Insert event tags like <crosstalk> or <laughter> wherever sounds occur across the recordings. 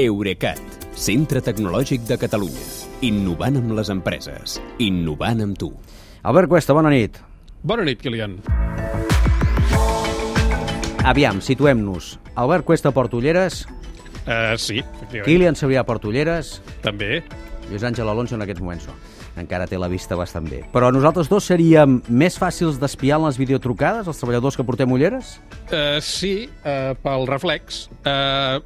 Eurecat, centre tecnològic de Catalunya. Innovant amb les empreses. Innovant amb tu. Albert Cuesta, bona nit. Bona nit, Kilian. Aviam, situem-nos. Albert Cuesta porta ulleres, Uh, sí, efectivament. Kilian Sabrià porta ulleres, També. Lluís Àngel Alonso en aquests moments no. Encara té la vista bastant bé. Però nosaltres dos seríem més fàcils d'espiar en les videotrucades, els treballadors que portem ulleres? Uh, sí, uh, pel reflex. Uh,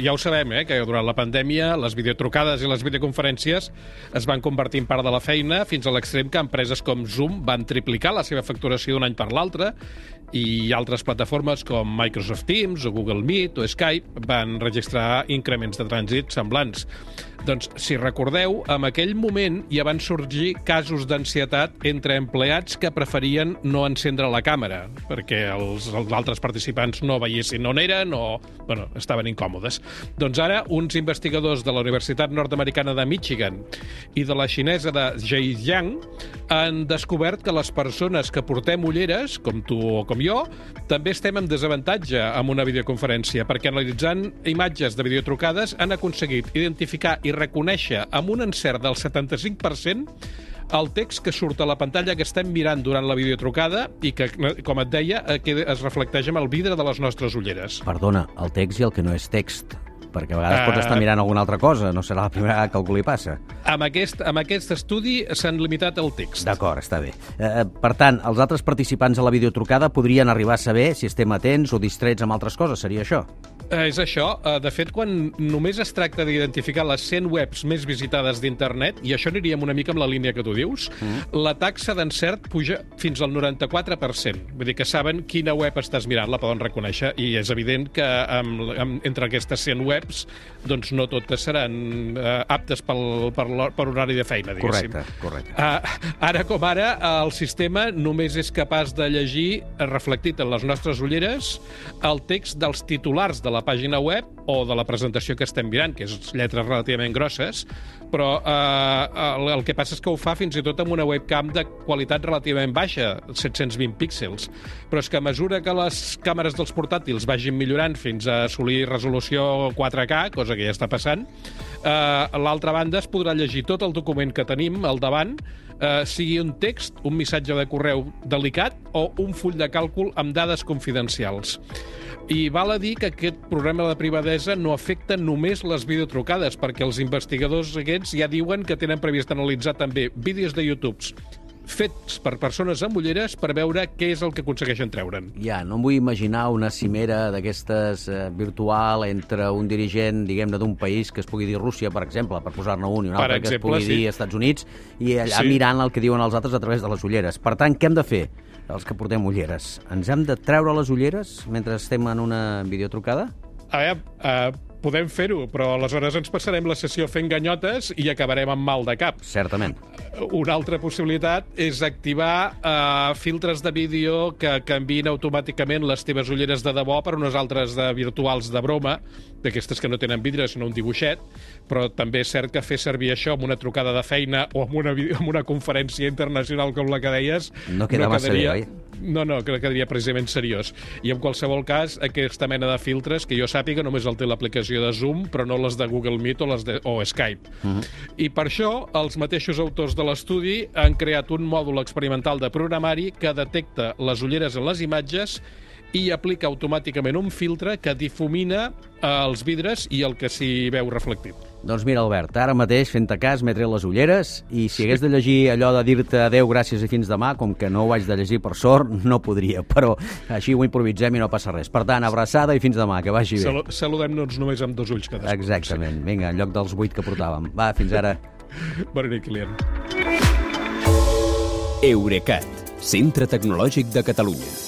ja ho sabem, eh, que durant la pandèmia les videotrucades i les videoconferències es van convertir en part de la feina fins a l'extrem que empreses com Zoom van triplicar la seva facturació d'un any per l'altre i altres plataformes com Microsoft Teams o Google Meet o Skype van registrar increments de trànsit semblants. Doncs, si recordeu, en aquell moment ja van sorgir casos d'ansietat entre empleats que preferien no encendre la càmera perquè els, els altres participants no veiessin on eren o bueno, estaven incòmodes. Doncs ara uns investigadors de la Universitat Nord-Americana de Michigan i de la xinesa de Zhejiang han descobert que les persones que portem ulleres, com tu o com jo, també estem en desavantatge amb una videoconferència, perquè analitzant imatges de videotrucades han aconseguit identificar i reconèixer amb un encert del 75% el text que surt a la pantalla que estem mirant durant la videotrucada i que, com et deia, eh, es reflecteix amb el vidre de les nostres ulleres. Perdona, el text i el que no és text perquè a vegades Ah. pots estar mirant alguna altra cosa, no serà la primera vegada que algú li passa. Amb aquest, amb aquest estudi s'han limitat el text. D'acord, està bé. Eh, per tant, els altres participants a la videotrucada podrien arribar a saber si estem atents o distrets amb altres coses, seria això? Eh, és això. Eh, De fet, quan només es tracta d'identificar les 100 webs més visitades d'internet, i això aniríem una mica amb la línia que tu dius, mm. la taxa d'encert puja fins al 94%. Vull dir que saben quina web estàs mirant, la poden reconèixer, i és evident que amb, amb, entre aquestes 100 webs doncs no totes seran eh, aptes pel, per, per horari de feina, diguéssim. Correcte, correcte. Uh, ara com ara, el sistema només és capaç de llegir, eh, reflectit en les nostres ulleres, el text dels titulars de la pàgina web o de la presentació que estem mirant, que és lletres relativament grosses, però uh, el, el que passa és que ho fa fins i tot amb una webcam de qualitat relativament baixa, 720 píxels. Però és que a mesura que les càmeres dels portàtils vagin millorant fins a assolir resolució 4K, cosa que ja està passant, eh, a l'altra banda es podrà llegir tot el document que tenim al davant, eh, sigui un text, un missatge de correu delicat o un full de càlcul amb dades confidencials. I val a dir que aquest programa de privadesa no afecta només les videotrucades, perquè els investigadors aquests ja diuen que tenen previst analitzar també vídeos de YouTube fets per persones amb ulleres per veure què és el que aconsegueixen treure'n. Ja, no em vull imaginar una cimera d'aquestes eh, virtual entre un dirigent, diguem-ne, d'un país que es pugui dir Rússia, per exemple, per posar-ne un, i un Per altre que es exemple, pugui sí. dir Estats Units, i allà Sí. mirant el que diuen els altres a través de les ulleres. Per tant, què hem de fer, els que portem ulleres? Ens hem de treure les ulleres mentre estem en una videotrucada? A veure, uh, podem fer-ho, però aleshores ens passarem la sessió fent ganyotes i acabarem amb mal de cap. Certament. Una altra possibilitat és activar uh, filtres de vídeo que canviïn automàticament les teves ulleres de debò per unes altres de virtuals de broma, d'aquestes que no tenen vidre, sinó un dibuixet, però també és cert que fer servir això amb una trucada de feina o amb una, amb una conferència internacional com la que deies... No queda massa bé, oi? No, no, que quedaria precisament seriós. I en qualsevol cas, aquesta mena de filtres, que jo sàpiga, només el té l'aplicació de Zoom, però no les de Google Meet o les de o Skype. Mhm. I per això, els mateixos autors de l'estudi han creat un mòdul experimental de programari que detecta les ulleres en les imatges i aplica automàticament un filtre que difumina eh, els vidres i el que s'hi veu reflectit. Doncs mira, Albert, ara mateix, fent-te cas, m'he tret les ulleres i si hagués de llegir allò de dir-te adeu, gràcies i fins demà, com que no ho haig de llegir per sort, no podria, però així ho improvisem i no passa res. Per tant, abraçada i fins demà, que vagi bé. Salu Saludem-nos només amb dos ulls cadascú. Exactament. Vinga, en lloc dels vuit que portàvem. Va, fins ara. <laughs> Bona nit, Kilian. Eurecat, centre tecnològic de Catalunya.